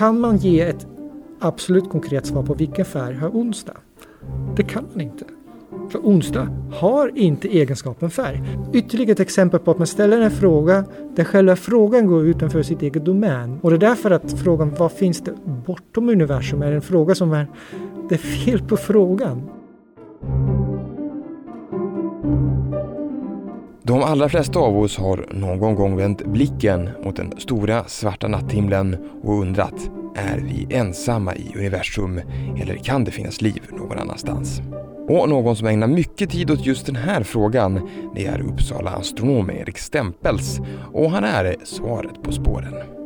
Kan man ge ett absolut konkret svar på vilken färg har onsdag? Det kan man inte. För onsdag har inte egenskapen färg. Ytterligare ett exempel på att man ställer en fråga där själva frågan går utanför sitt eget domän. Och det är därför att frågan vad finns det bortom universum är en fråga som är det är fel på frågan. De allra flesta av oss har någon gång vänt blicken mot den stora svarta natthimlen och undrat, är vi ensamma i universum eller kan det finnas liv någon annanstans? Och någon som ägnar mycket tid åt just den här frågan, det är Uppsala astronom Erik Stempels och han är svaret på spåren.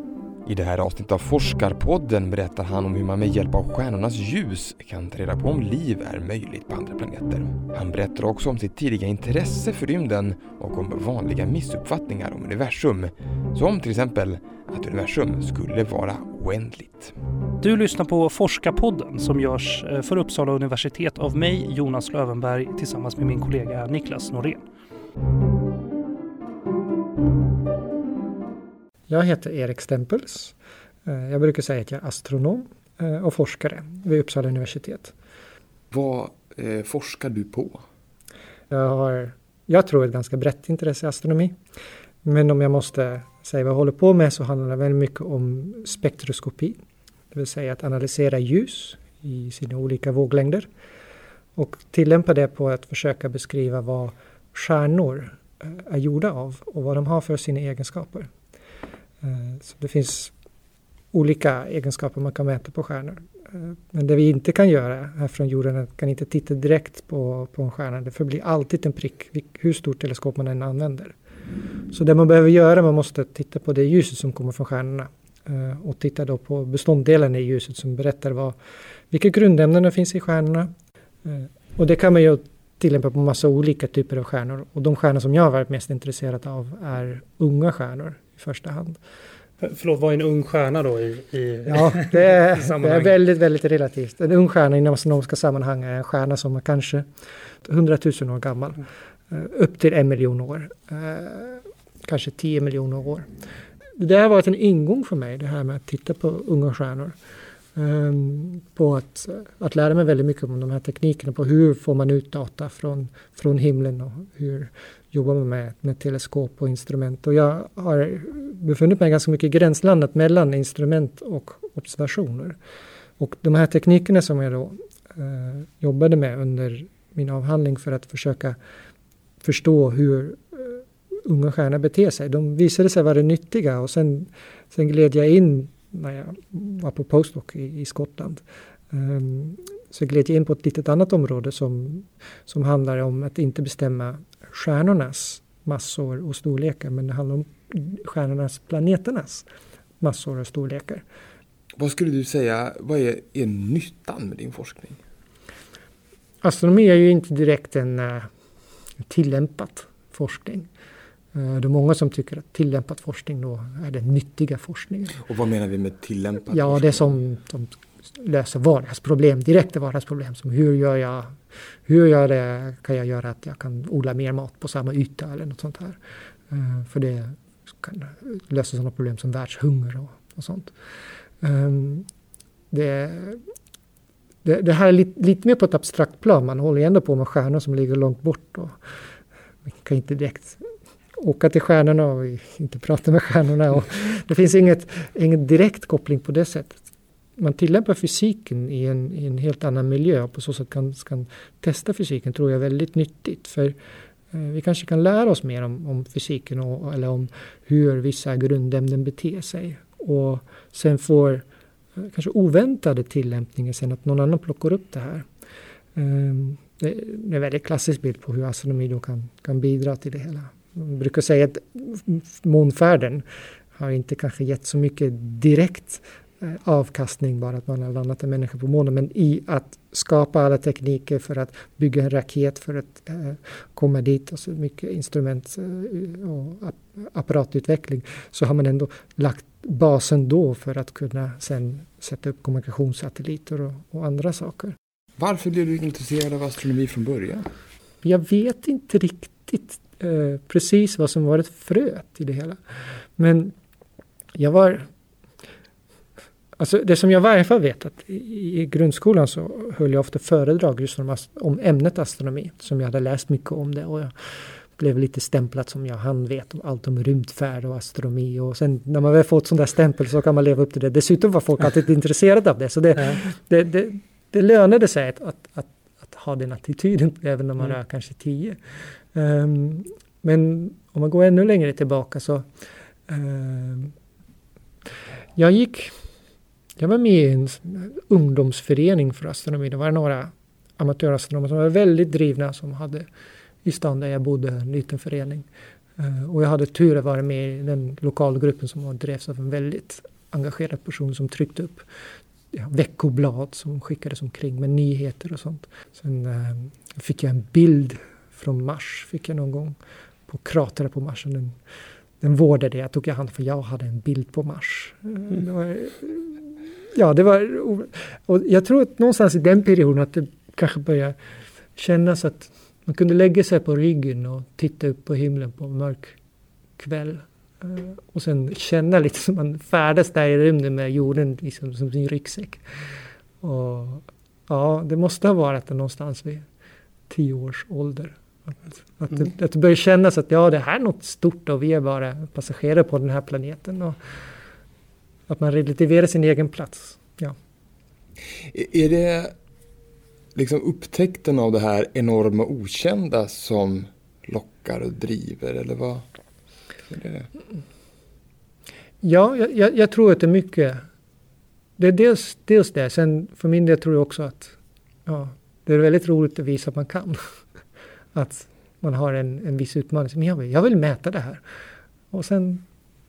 I det här avsnittet av Forskarpodden berättar han om hur man med hjälp av stjärnornas ljus kan ta reda på om liv är möjligt på andra planeter. Han berättar också om sitt tidiga intresse för rymden och om vanliga missuppfattningar om universum. Som till exempel att universum skulle vara oändligt. Du lyssnar på Forskarpodden som görs eh, för Uppsala universitet av mig, Jonas Lövenberg, tillsammans med min kollega Niklas Norén. Jag heter Erik Stempels. Eh, jag brukar säga att jag är astronom eh, och forskare vid Uppsala universitet. Vad eh, forskar du på? Jag har, jag tror, ett ganska brett intresse i astronomi. Men om jag måste säga vad jag håller på med så handlar det väldigt mycket om spektroskopi. Det vill säga att analysera ljus i sina olika våglängder. Och tillämpa det på att försöka beskriva vad stjärnor är gjorda av och vad de har för sina egenskaper. Eh, så det finns olika egenskaper man kan mäta på stjärnor. Eh, men det vi inte kan göra här från jorden är att kan inte titta direkt på, på en stjärna. Det förblir alltid en prick hur stort teleskop man än använder. Så det man behöver göra, man måste titta på det ljuset som kommer från stjärnorna. Eh, och titta då på beståndsdelarna i ljuset som berättar vad, vilka grundämnen det finns i stjärnorna. Och det kan man ju tillämpa på massa olika typer av stjärnor. Och de stjärnor som jag har varit mest intresserad av är unga stjärnor i första hand. Förlåt, vad är en ung stjärna då i, i Ja, det är, det är väldigt, väldigt relativt. En ung stjärna i astronomiska sammanhang är en stjärna som är kanske 100 000 år gammal. Mm. Upp till en miljon år. Eh, kanske 10 miljoner år. Det har varit en ingång för mig, det här med att titta på unga stjärnor. Ehm, på att, att lära mig väldigt mycket om de här teknikerna, på hur får man ut data från, från himlen och hur jobbar man med, med teleskop och instrument. Och jag har befunnit mig ganska mycket i gränslandet mellan instrument och observationer. Och de här teknikerna som jag då eh, jobbade med under min avhandling för att försöka förstå hur eh, unga stjärnor beter sig. De visade sig vara nyttiga och sen, sen gled jag in när jag var på postdoc i, i Skottland. Um, så gled jag in på ett litet annat område som, som handlar om att inte bestämma stjärnornas massor och storlekar men det handlar om stjärnornas, planeternas massor och storlekar. Vad skulle du säga, vad är, är nyttan med din forskning? Astronomi är ju inte direkt en uh, tillämpad forskning. Uh, det är många som tycker att tillämpad forskning då är den nyttiga forskningen. Och vad menar vi med tillämpad ja, forskning? Det som, som löser vardagsproblem, direkta vardagsproblem som hur gör jag hur gör det, kan jag göra att jag kan odla mer mat på samma yta eller något sånt här. Uh, för det kan lösa sådana problem som världshunger och, och sånt. Um, det, det, det, här är lite, lite, mer på ett abstrakt plan. Man håller ändå på med stjärnor som ligger långt bort. Och man kan inte direkt åka till stjärnorna och inte prata med stjärnorna. Och det finns inget, ingen direkt koppling på det sättet man tillämpar fysiken i en, i en helt annan miljö och på så sätt kan, kan testa fysiken tror jag är väldigt nyttigt. För eh, vi kanske kan lära oss mer om, om fysiken och, eller om hur vissa grundämnen beter sig. Och sen får eh, kanske oväntade tillämpningar sen att någon annan plockar upp det här. Ehm, det är en väldigt klassisk bild på hur astronomi då kan, kan bidra till det hela. Man brukar säga att månfärden har inte kanske gett så mycket direkt Eh, avkastning bara att man har landat en människa på månen. Men i att skapa alla tekniker för att bygga en raket för att eh, komma dit, alltså mycket instrument eh, och apparatutveckling, så har man ändå lagt basen då för att kunna sen sätta upp kommunikationssatelliter och, och andra saker. Varför blev du intresserad av astronomi från början? Jag vet inte riktigt eh, precis vad som varit fröet i det hela. Men jag var Alltså det som jag i varje fall vet att i, i grundskolan så höll jag ofta föredrag just om, om ämnet astronomi. Som jag hade läst mycket om det. Och jag blev lite stämplat som jag han vet om allt om rymdfärd och astronomi. Och sen när man väl fått sån där stämpel så kan man leva upp till det. Dessutom var folk alltid intresserade av det. Så det, det, det, det lönade sig att, att, att, att, ha den attityden även när man mm. är kanske tio. Ehm, men om man går ännu längre tillbaka så ehm, jag gick jag var med i en ungdomsförening för astronomi. Det var några amatörastronomer som var väldigt drivna som hade i stan där jag bodde, en liten förening. Ehm, och jag hade tur att vara med i den lokalgruppen som drevs av en väldigt engagerad person som tryckte upp ja, veckoblad som skickades omkring med nyheter och sånt. Sen eh, fick jag en bild från Mars, fick jag någon gång, på kratrar på Mars. Den, den vårdade jag, tog jag hand för jag hade en bild på Mars. Mm. Det var ja, det var... Och jag tror att någonstans i den perioden att det kanske började kännas att man kunde lägga sig på ryggen och titta upp på himlen på en mörk kväll. Eh, och sen känna lite som man färdas där i rymden med jorden liksom som sin ryggsäck. Och ja, det måste ha varit någonstans vid tio års ålder. Att, att, mm. det, att det börjar kännas att ja, det här är något stort och vi är bara passagerare på den här planeten. Och, att man relativerar sin egen plats. Ja. Är det liksom upptäckten av det här enorma okända som lockar och driver eller vad? Det? Ja, jag, jag, tror att det är mycket. Det är dels, dels det. Sen för min del tror jag också att ja, det är väldigt roligt att visa att man kan att man har en, en viss utmaning. Men jag vill, jag vill mäta det här. Och sen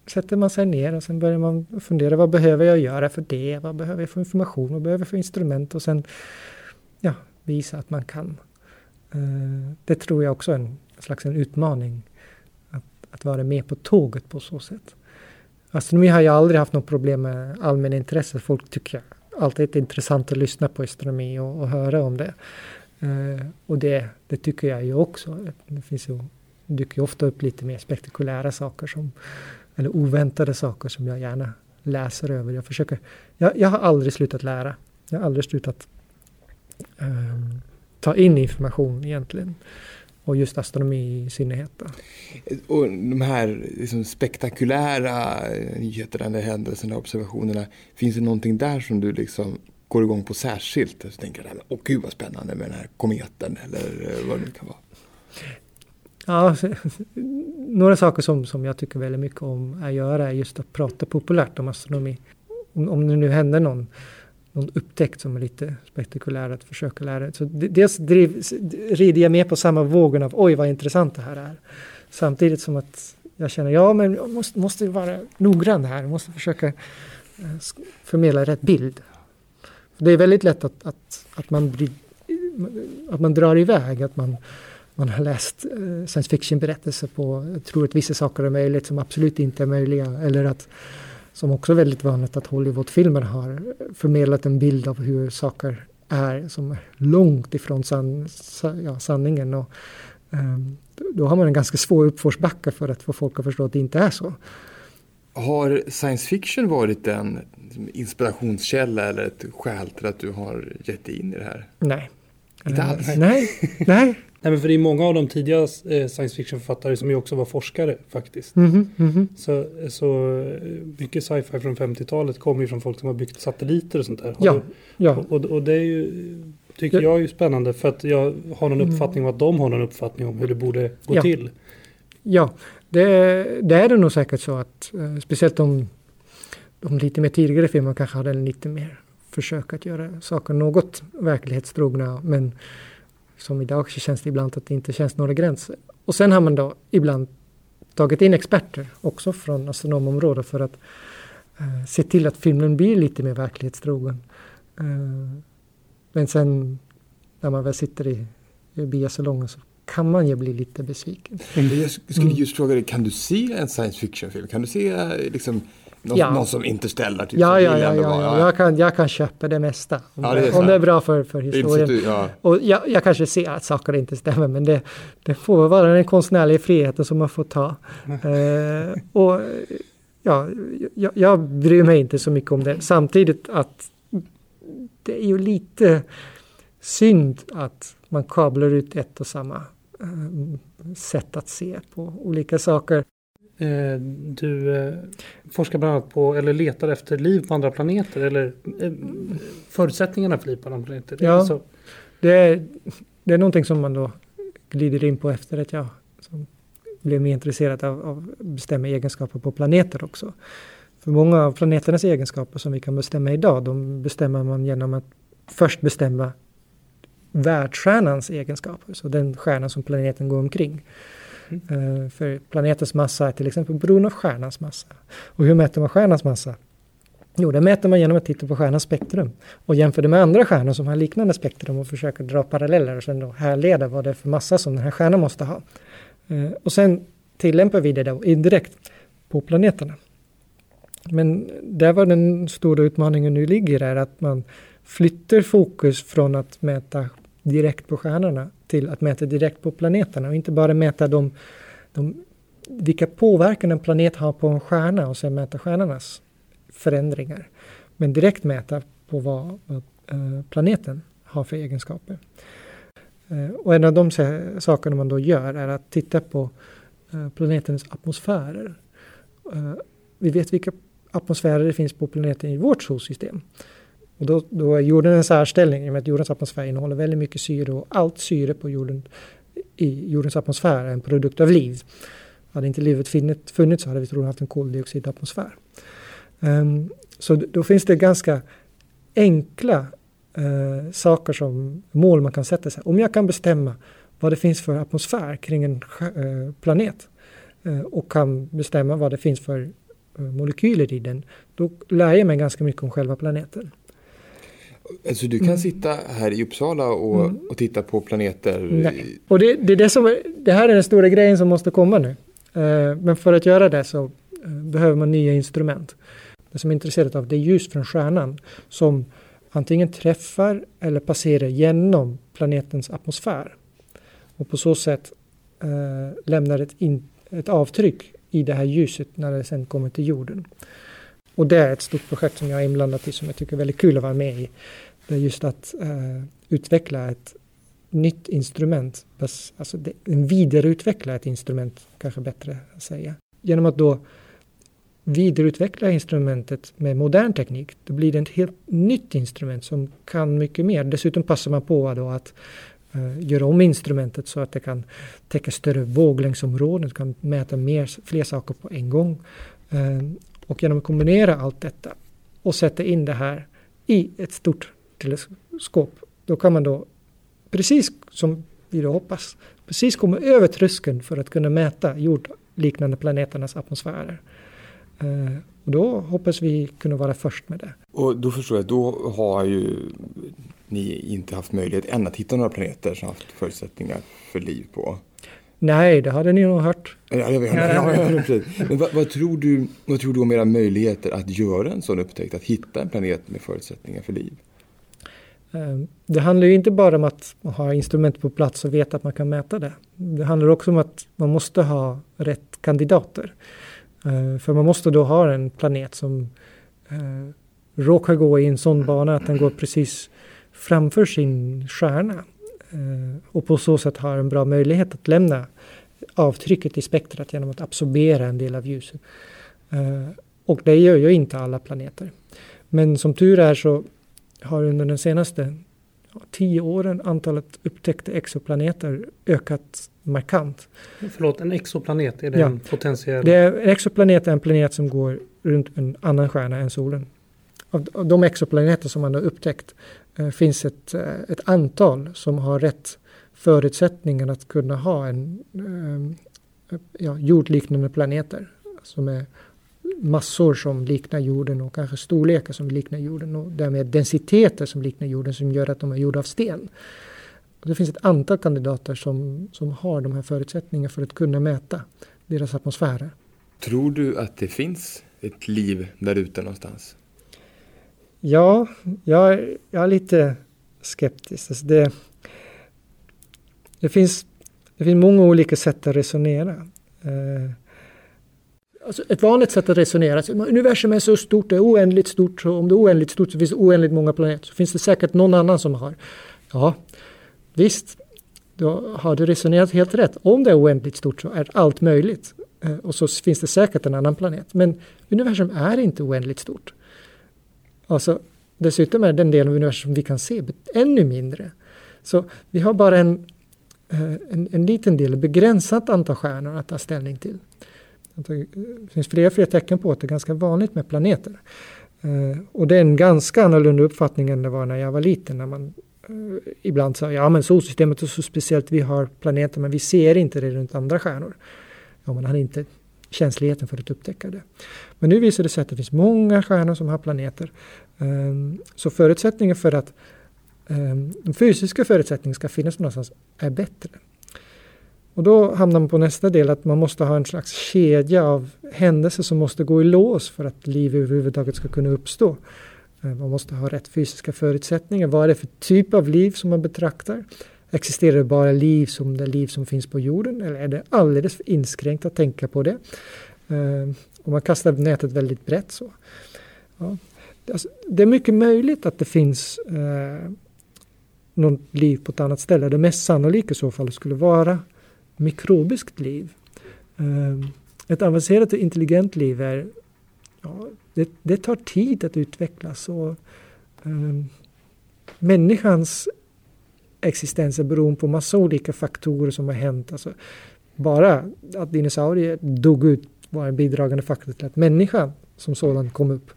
sätter man sig ner och sen börjar man fundera vad behöver jag göra för det? Vad behöver jag för information? Vad behöver jag för instrument? Och sen ja, visa att man kan. Eh, det tror jag också är en slags en utmaning. Att, att vara med på tåget på så sätt. Astronomi har jag aldrig haft något problem med allmänintresse. Folk tycker alltid det är intressant att lyssna på astronomi och, och höra om det. Eh, och det, det tycker jag ju också. Det finns ju, dyker ofta upp lite mer spektakulära saker som eller oväntade saker som jag gärna läser över. Jag, försöker, jag, jag har aldrig slutat lära. Jag har aldrig slutat eh, ta in information egentligen. Och just astronomi i synnerhet. Då. Eh, och de här liksom spektakulära eh, nyheterna, händelserna, observationerna. Finns det någonting där som du liksom går igång på särskilt? Så tänker jag, åh gud vad spännande med den här kometen eller eh, vad det nu kan vara. Ja, några saker som, som jag tycker väldigt mycket om att göra är just att prata populärt om astronomi. Om, om det nu händer någon, någon upptäckt som är lite spektakulär att försöka lära. Så dels driv, rider jag med på samma vågen av oj vad intressant det här är. Samtidigt som att jag känner ja men jag måste, måste vara noggrann här, jag måste försöka eh, förmedla rätt bild. Det är väldigt lätt att, att, att, man, blir, att man drar iväg, att man man har läst eh, science fiction-berättelser på, tror att vissa saker är möjligt som absolut inte är möjliga. Eller att, som också är väldigt vanligt, att Hollywoodfilmer har förmedlat en bild av hur saker är som är långt ifrån san, ja, sanningen. Och, um, då har man en ganska svår uppförsbacke för att få folk att förstå att det inte är så. Har science fiction varit en inspirationskälla eller ett skäl till att du har gett dig in i det här? Nej. Inte alls? Nej, nej. Nej, men för det är många av de tidiga eh, science fiction-författare som ju också var forskare faktiskt. Mm -hmm, mm -hmm. Så, så eh, mycket sci-fi från 50-talet kommer ju från folk som har byggt satelliter och sånt där. Ja, ja. Och, och det är ju, tycker jag är ju spännande för att jag har någon mm. uppfattning om att de har någon uppfattning om hur det borde gå ja. till. Ja, det, det, är det nog säkert så att eh, speciellt de, de lite mer tidigare filmerna kanske hade en lite mer försök att göra saker något verklighetstrogna. Men som idag så känns det ibland att det inte känns några gränser. Och sen har man då ibland tagit in experter också från astronomområdet för att eh, se till att filmen blir lite mer verklighetstrogen. Eh, men sen när man väl sitter i, i biosalongen så kan man ju bli lite besviken. Jag skulle just fråga dig, kan du se en science fiction-film? Kan du se liksom någon, ja. någon som Interstellar? Typ, ja, ja, ja, ja, ja. Jag, kan, jag kan köpa det mesta. Om, ja, det, är, om det är bra för, för historien. Du, ja. Och jag, jag kanske ser att saker inte stämmer men det, det får vara den konstnärliga friheten som man får ta. uh, och ja, jag, jag bryr mig inte så mycket om det. Samtidigt att det är ju lite synd att man kablar ut ett och samma eh, sätt att se på olika saker. Eh, du eh, forskar bland annat på, eller letar efter liv på andra planeter, eller eh, förutsättningarna för liv på andra planeter. Ja, alltså. det, är, det är någonting som man då glider in på efter att jag blev mer intresserad av att bestämma egenskaper på planeter också. För många av planeternas egenskaper som vi kan bestämma idag, de bestämmer man genom att först bestämma världsstjärnans egenskaper, så den stjärna som planeten går omkring. Mm. Uh, för planetens massa är till exempel beroende av stjärnans massa. Och hur mäter man stjärnans massa? Jo, det mäter man genom att titta på stjärnans spektrum och jämför det med andra stjärnor som har liknande spektrum och försöker dra paralleller och sen då härleda vad det är för massa som den här stjärnan måste ha. Uh, och sen tillämpar vi det då indirekt på planeterna. Men där var den stora utmaningen nu ligger är att man flyttar fokus från att mäta direkt på stjärnorna till att mäta direkt på planeterna och inte bara mäta de, de, vilka påverkan en planet har på en stjärna och sen mäta stjärnornas förändringar. Men direkt mäta på vad, vad eh, planeten har för egenskaper. Eh, och en av de sakerna man då gör är att titta på eh, planetens atmosfärer. vi vet vilka atmosfärer det finns på planeten i vårt solsystem. Och då, då är jorden en särställning i och med att jordens atmosfär innehåller väldigt mycket syre och allt syre på jorden i jordens atmosfär är en produkt av liv. Hade inte livet funnits så hade vi troligen haft en koldioxidatmosfär. Um, så då finns det ganska enkla uh, saker som mål man kan sätta sig. Om jag kan bestämma vad det finns för atmosfär kring en uh, planet uh, och kan bestämma vad det finns för molekyler i den, då lär jag mig ganska mycket om själva planeten. Alltså du kan mm. sitta här i Uppsala och, mm. och titta på planeter? Nej. Och det, det, är det, som, det här är den stora grejen som måste komma nu. Uh, men för att göra det så uh, behöver man nya instrument. Det som är intresserat av det är ljus från stjärnan som antingen träffar eller passerar genom planetens atmosfär. Och på så sätt uh, lämnar ett, in, ett avtryck i det här ljuset när det sen kommer till jorden. Och det är ett stort projekt som jag är inblandad i som jag tycker är väldigt kul att vara med i. Det är just att eh, utveckla ett nytt instrument, alltså det, vidareutveckla ett instrument, kanske bättre att säga. Genom att då vidareutveckla instrumentet med modern teknik, då blir det ett helt nytt instrument som kan mycket mer. Dessutom passar man på då att uh, göra om instrumentet så att det kan täcka större våglängdsområden, kan mäta mer, fler saker på en gång. Uh, och genom att kombinera allt detta och sätta in det här i ett stort teleskop, då kan man då precis som vi då hoppas, precis komma över tröskeln för att kunna mäta jordliknande planeternas atmosfärer. Uh, och då hoppas vi kunna vara först med det. Och då förstår jag, då har ju ni inte haft möjlighet än att hitta några planeter som haft förutsättningar för liv på. Nej, det hade ni nog hört. Ja, jag vet, ja, ja, Men vad, vad, tror du, vad tror du om era möjligheter att göra en sån upptäckt? Att hitta en planet med förutsättningar för liv? Ehm, det handlar ju inte bara om att ha instrument på plats och veta att man kan mäta det. Det handlar också om att man måste ha rätt kandidater. Ehm, för man måste då ha en planet som eh, råkar gå i en sån bana att den går precis framför sin stjärna. Eh, och på så sätt har en bra möjlighet att lämna avtrycket i spektrat genom att absorbera en del av ljuset. Eh, och det gör ju inte alla planeter. Men som tur är så har under de senaste tio åren antalet upptäckta exoplaneter ökat markant. Förlåt, en exoplanet, är det ja. en potentiell? Det är, en exoplanet är en planet som går runt en annan stjärna än solen. Av, de exoplaneter som man har upptäckt Eh, finns ett, eh, ett antal som har rätt förutsättningar att kunna ha en eh, ja, jordliknande planeter som är massor som liknar jorden och kanske storlekar som liknar jorden och därmed densiteter som liknar jorden som gör att de är gjorda av sten. Det finns ett antal kandidater som, som har de här förutsättningarna för att kunna mäta deras atmosfärer. Tror du att det finns ett liv där ute någonstans? Ja, jag, jag är lite skeptisk. Alltså det, det, finns, det finns många olika sätt att resonera. Eh, alltså ett vanligt sätt att resonera, så, universum är så stort, det är oändligt stort, så om det är oändligt stort så finns det oändligt många planeter. Så finns det säkert någon annan som har. Ja, visst, då har du resonerat helt rätt. Om det är oändligt stort så är allt möjligt. Eh, och så finns det säkert en annan planet. Men universum är inte oändligt stort. Alltså, dessutom är den delen av universum vi kan se ännu mindre. Så vi har bara en, eh, en, en liten del, ett begränsat antal stjärnor att ta ställning till. Det finns fler och fler tecken på att det är ganska vanligt med planeter. Eh, och det är en ganska annorlunda uppfattning än det var när jag var liten. När man eh, ibland sa ja men solsystemet är så speciellt, vi har planeter men vi ser inte det runt andra stjärnor. Ja, man hade inte känsligheten för att upptäcka det. Men nu visar det sig att det finns många stjärnor som har planeter. Ehm, så förutsättningen för att ehm, de fysiska förutsättningarna ska finnas någonstans är bättre. Och då hamnar man på nästa del att man måste ha en slags kedja av händelser som måste gå i lås för att liv överhuvudtaget ska kunna uppstå. Ehm, man måste ha rätt fysiska förutsättningar. Vad är det för typ av liv som man betraktar? Existerar det bara liv som det liv som finns på jorden eller är det alldeles för inskränkt att tänka på det? Ehm, och man kastar nätet väldigt brett så. Ja. Alltså, det är mycket möjligt att det finns eh, något liv på ett annat ställe. Det mest sannolika i så fall skulle vara mikrobiskt liv. Eh, ett avancerat och intelligent liv är ja, det, det, tar tid att utvecklas. Och, eh, människans existensen beroende på massa olika faktorer som har hänt. Alltså, bara att dinosaurier dog ut var en bidragande faktor till att människan som sådan kom upp.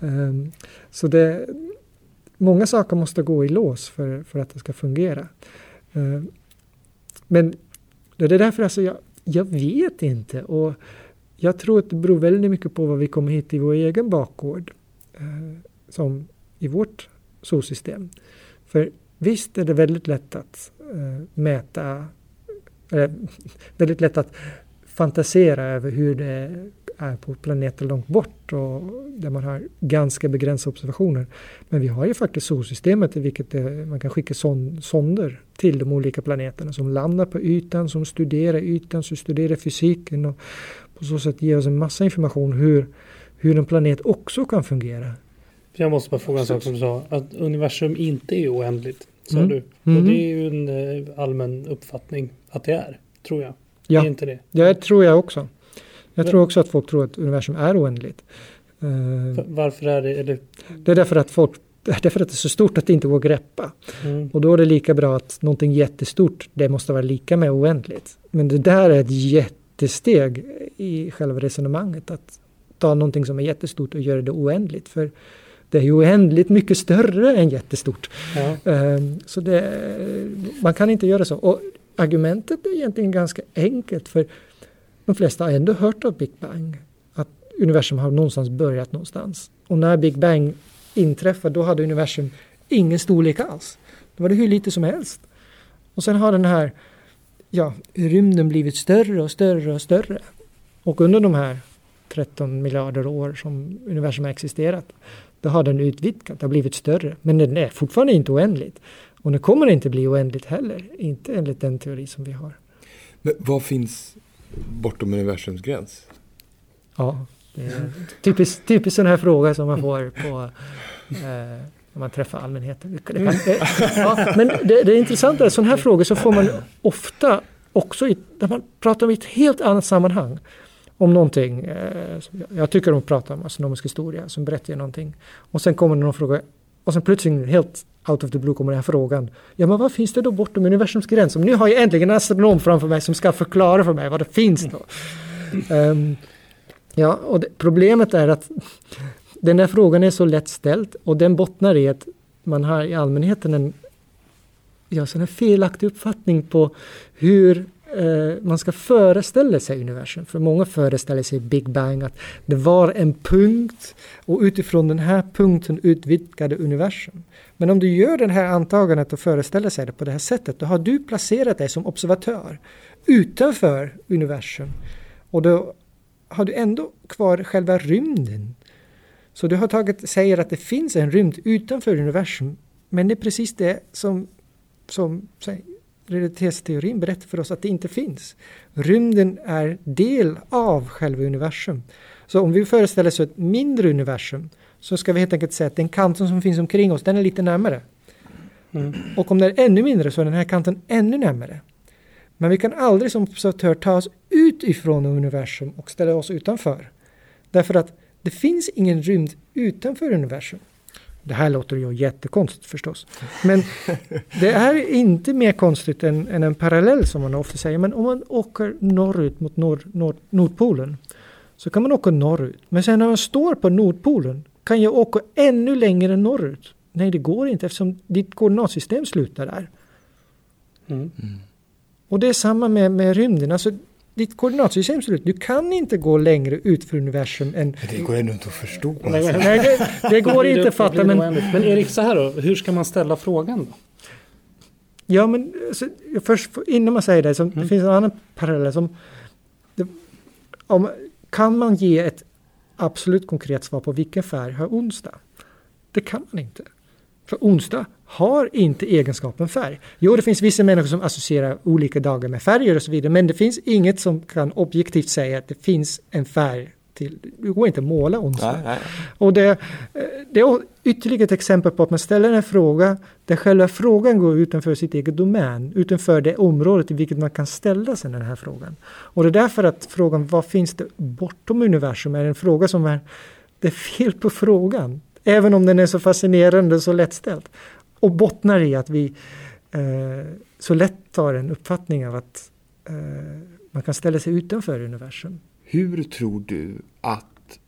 Um, så det, många saker måste gå i lås för, för att det ska fungera. Um, men det är därför alltså jag, jag vet inte och jag tror att det beror väldigt mycket på vad vi kommer hit i vår egen bakgård. Uh, som i vårt solsystem. För visst är det väldigt lätt att eh, mäta, väldigt lätt att fantisera över hur det är på planeter långt bort och där man har ganska begränsade observationer. Men vi har ju faktiskt solsystemet i vilket det, man kan skicka son, sonder till de olika planeterna som landar på ytan, som studerar ytan, som studerar fysiken och på så sätt ger oss en massa information hur, hur en planet också kan fungera. Jag måste bara fråga en sak som du sa, att universum inte är oändligt, sa mm. du. Och mm. det är ju en eh, allmän uppfattning att det är, tror jag. Ja, är inte det? det tror jag också. Jag tror också att folk tror att universum är oändligt. Eh, varför är det? Eller? Det är därför att folk därför att det är så stort att det inte går att greppa. Mm. Och då är det lika bra att någonting jättestort, det måste vara lika med oändligt. Men det där är ett jättesteg i själva resonemanget. Att ta någonting som är jättestort och göra det oändligt. För det är ju oändligt mycket större än jättestort. Ja. Um, så det, man kan inte göra så. Och argumentet är egentligen ganska enkelt. För de flesta har ändå hört av Big Bang. Att universum har någonstans börjat någonstans. Och när Big Bang inträffade då hade universum ingen storlek alls. Då var det hur lite som helst. Och sen har den här ja, rymden blivit större och större och större. Och under de här 13 miljarder år som universum har existerat då har den utvidgat, det har blivit större. Men den är fortfarande inte oändligt. Och den kommer inte bli oändligt heller. Inte enligt den teori som vi har. Men vad finns bortom universums gräns? Ja, det är typiskt, typiskt sån här fråga som man får på eh, när man träffar allmänheten. Det kan, ja, men det, det är intressant att sådana här frågor så får man ofta också i, när man pratar om ett helt annat sammanhang om någonting. Eh, jag tycker om att prata om astronomisk historia som berättar någonting. Och sen kommer någon fråga och sen plötsligt helt out of the blue kommer den här frågan. Ja men vad finns det då bortom universums gräns? Nu har jag äntligen en astronom framför mig som ska förklara för mig vad det finns då. Um, ja, och det, problemet är att den här frågan är så lätt ställd och den bottnar i att man har i allmänheten en ja, här felaktig uppfattning på hur eh, man ska föreställa sig universum. För många föreställer sig Big Bang, att det var en punkt och utifrån den här punkten utvidgade universum. Men om du gör det här antagandet och föreställer sig det på det här sättet, då har du placerat dig som observatör utanför universum. Och då har du ändå kvar själva rymden. Så du har tagit, säger att det finns en rymd utanför universum, men det är precis det som, som relativitetsteorin berättar för oss att det inte finns. Rymden är del av själva universum. Så om vi föreställer oss ett mindre universum så ska vi helt enkelt säga att den kanten som finns omkring oss den är lite närmare. Mm. Och om den är ännu mindre så är den här kanten ännu närmare. Men vi kan aldrig som observatör ta oss ut ifrån universum och ställa oss utanför. Därför att det finns ingen rymd utanför universum. Det här låter ju jättekonstigt förstås. Men det är inte mer konstigt än, än, en parallell som man ofta säger. Men om man åker norrut mot nord, nord, Nordpolen så kan man åka norrut. Men sen när man står på Nordpolen kan jag åka ännu längre norrut. Nej, det går inte eftersom ditt koordinatsystem slutar där. Mm. Mm. Och det är samma med, med rymden. Alltså, ditt koordinatsystem ser ut. Du kan inte gå längre ut för universum än... Det går ändå inte att förstå. Nej, det, det går inte att fatta. Men, men Erik, så här då. Hur ska man ställa frågan då? Ja, men så, först innan man säger det, så, mm. det finns en annan parallell som... Det, om, kan man ge ett absolut konkret svar på vilken färg har onsdag? Det kan man inte. För onsdag har inte egenskapen färg. Jo, det finns vissa människor som associerar olika dagar med färger och så vidare, men det finns inget som kan objektivt säga att det finns en färg till, det går inte att måla onsdag. Nej, nej. Och det, eh, det är ytterligare ett exempel på att man ställer en fråga där själva frågan går utanför sitt eget domän, utanför det området i vilket man kan ställa sig den här frågan. Och det är därför att frågan vad finns det bortom universum är en fråga som är, det är fel på frågan. Även om den är så fascinerande och så lättställd. Och bottnar i att vi eh, så lätt tar en uppfattning av att eh, man kan ställa sig utanför universum. Hur tror du att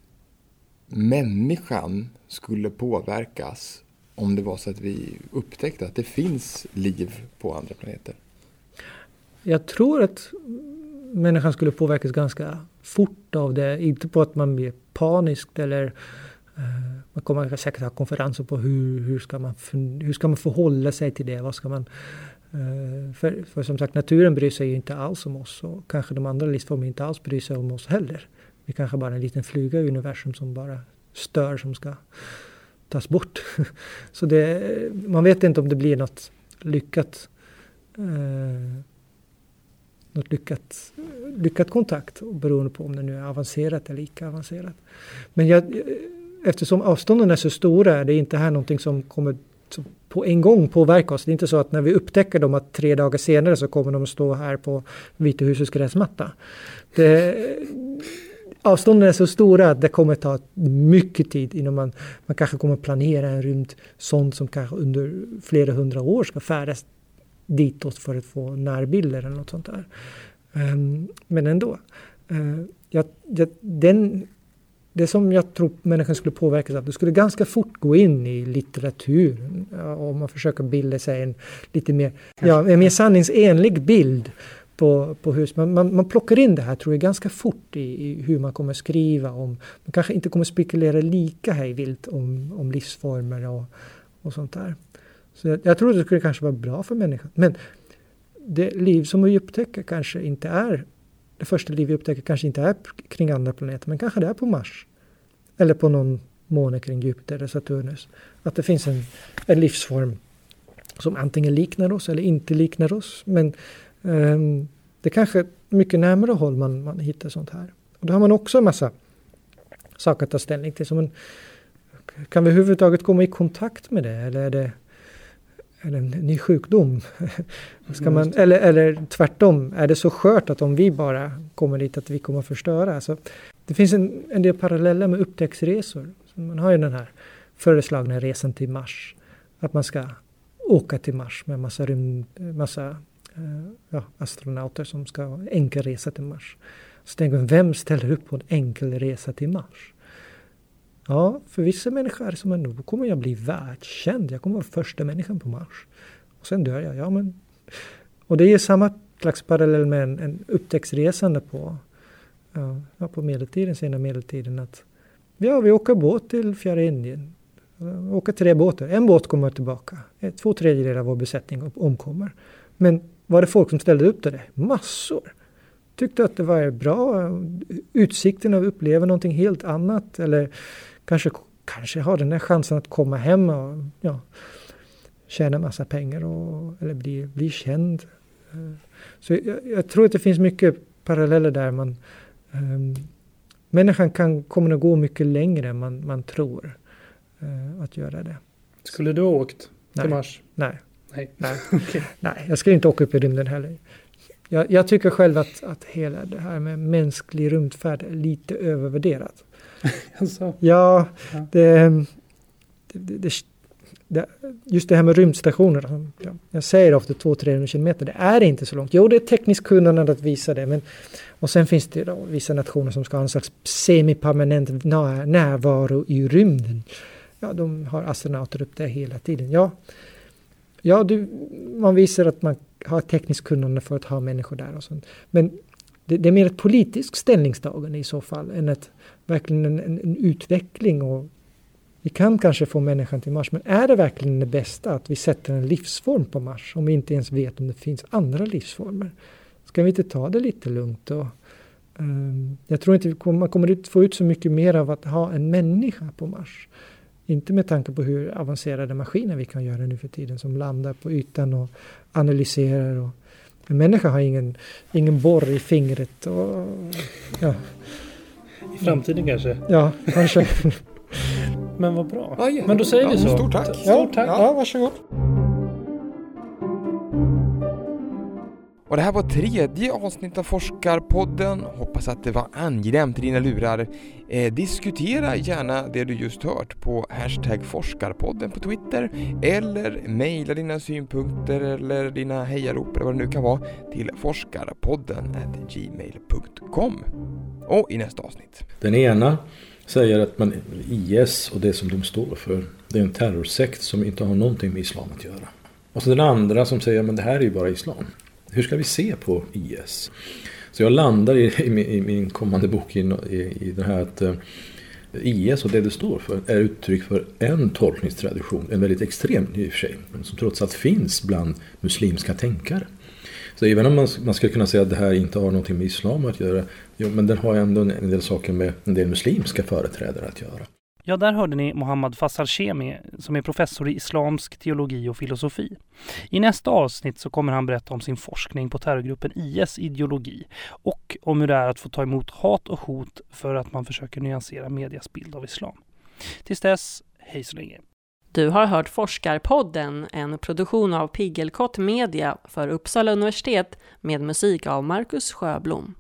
människan skulle påverkas om det var så att vi upptäckte att det finns liv på andra planeter? Jag tror att människan skulle påverkas ganska fort av det. Inte på att man blir paniskt eller Eh, man kommer säkert ha konferenser på hur, hur, ska man, hur ska man förhålla sig till det. Vad ska man, eh, för, för som sagt naturen bryr sig ju inte alls om oss och kanske de andra livsformerna inte alls bryr sig om oss heller. Vi kanske bara är en liten fluga i universum som bara stör som ska tas bort. Så det, man vet inte om det blir något lyckat eh, något lyckat, lyckat kontakt beroende på om det nu är avancerat eller icke avancerat. Men jag, eftersom avstånden är så stora är det inte här någonting som kommer på en gång påverka oss. Det är inte så att när vi upptäcker dem att tre dagar senare så kommer de att stå här på Vita husets gräsmatta. Det, avstånden är så stora att det kommer ta mycket tid innan man, man kanske kommer planera en rymd sånt som kanske under flera hundra år ska färdas ditåt för att få närbilder eller något sånt där. Um, men ändå. Uh, jag, jag, den det som jag tror människan skulle påverkas av, det skulle ganska fort gå in i litteratur. Om man försöker bilda sig en lite mer, ja, en mer sanningsenlig bild på, på hus. Man, man, man plockar in det här tror jag ganska fort i, i, hur man kommer skriva om. Man kanske inte kommer spekulera lika hejvilt om, om livsformer och, och sånt där. Så jag, jag tror det skulle kanske vara bra för människan. Men det liv som vi upptäcker kanske inte är det första liv vi upptäcker kanske inte är kring andra planeter, men kanske det är på Mars. Eller på någon måne kring Jupiter eller Saturnus. Att det finns en, en livsform som antingen liknar oss eller inte liknar oss. Men um, det är mycket närmare håll man, man hittar sånt här. Och då har man också en massa saker att ta ställning till. Som en, kan vi överhuvudtaget komma i kontakt med det? Eller är det eller en ny sjukdom. Ska man, eller, eller tvärtom, är det så skört att om vi bara kommer dit att vi kommer att förstöra? Alltså, det finns en, en del paralleller med upptäcktsresor. Man har ju den här föreslagna resan till Mars. Att man ska åka till Mars med massa, rymd, massa uh, ja, astronauter som ska enkel resa till Mars. Så tänker man, vem ställer upp på en enkel resa till Mars? Ja, för vissa människor som är då kommer jag bli världskänd. Jag kommer vara första människan på Mars. Och sen dör jag. Ja, men, och det är samma slags parallell med en, en upptäcktsresande på, ja, på medeltiden, sena medeltiden. Att, ja, vi åker båt till Fjärra Indien. Vi åker tre båtar. En båt kommer tillbaka. Eh, två tredjedelar av vår besättning omkommer. Men var det folk som ställde upp till det? Massor! Tyckte att det var bra. Utsikten att uppleva någonting helt annat. Eller kanske, kanske har den här chansen att komma hem och ja, tjäna massa pengar och, eller bli, bli känd. Så jag, jag, tror att det finns mycket paralleller där. Man, um, människan kan, kommer att gå mycket längre än man, man tror uh, att göra det. Skulle du ha åkt Nej. till Mars? Nej. Nej. Nej. Nej, jag skulle inte åka upp i rymden heller. Jag, jag, tycker själv att, att hela det här med mänsklig rymdfärd är lite övervärderat. alltså. Ja, det, det, det, det, just det här med rymdstationer. Ja, jag säger ofta 200-300 kilometer. Det är inte så långt. Jo, det är tekniskt kunnande att visa det. Men, och sen finns det då vissa nationer som ska ha en slags semipermanent närvaro i rymden. Ja, de har astronauter upp där hela tiden. Ja, ja du, man visar att man ha tekniskt kunnande för att ha människor där och sånt. Men det, det är mer ett politiskt ställningstagande i så fall än ett verkligen en, en, en, utveckling och vi kan kanske få människan till Mars men är det verkligen det bästa att vi sätter en livsform på Mars om vi inte ens vet om det finns andra livsformer? Ska vi inte ta det lite lugnt? Och, um, jag tror inte vi kommer, man kommer få ut så mycket mer av att ha en människa på Mars. Inte med tanke på hur avancerade maskiner vi kan göra nu för tiden som landar på ytan och analyserar. Och, en människa har ingen, ingen borr i fingret. Och, ja. I framtiden kanske? Ja, kanske. Men vad bra. Ja, ja. Men då säger vi Ja, så. stort tack. Stort tack. Ja, varsågod. Och det här var tredje avsnittet av Forskarpodden. Hoppas att det var angenämt i dina lurar. Eh, diskutera gärna det du just hört på hashtag forskarpodden på Twitter eller mejla dina synpunkter eller dina hejarop eller vad det nu kan vara till forskarpodden gmail.com. Och i nästa avsnitt. Den ena säger att man, IS och det som de står för, det är en terrorsekt som inte har någonting med islam att göra. Och så den andra som säger att det här är ju bara islam. Hur ska vi se på IS? Så jag landar i, i, min, i min kommande bok i, i, i det här att eh, IS och det det står för är uttryck för en tolkningstradition, en väldigt extrem i och för sig, som trots allt finns bland muslimska tänkare. Så även om man, man skulle kunna säga att det här inte har någonting med islam att göra, jo, men den har ändå en, en del saker med en del muslimska företrädare att göra. Ja, där hörde ni Mohammad Fassal Shemi som är professor i islamsk teologi och filosofi. I nästa avsnitt så kommer han berätta om sin forskning på terrorgruppen IS ideologi och om hur det är att få ta emot hat och hot för att man försöker nyansera medias bild av islam. Tills dess, hej så länge. Du har hört Forskarpodden, en produktion av Piggelkott Media för Uppsala universitet med musik av Marcus Sjöblom.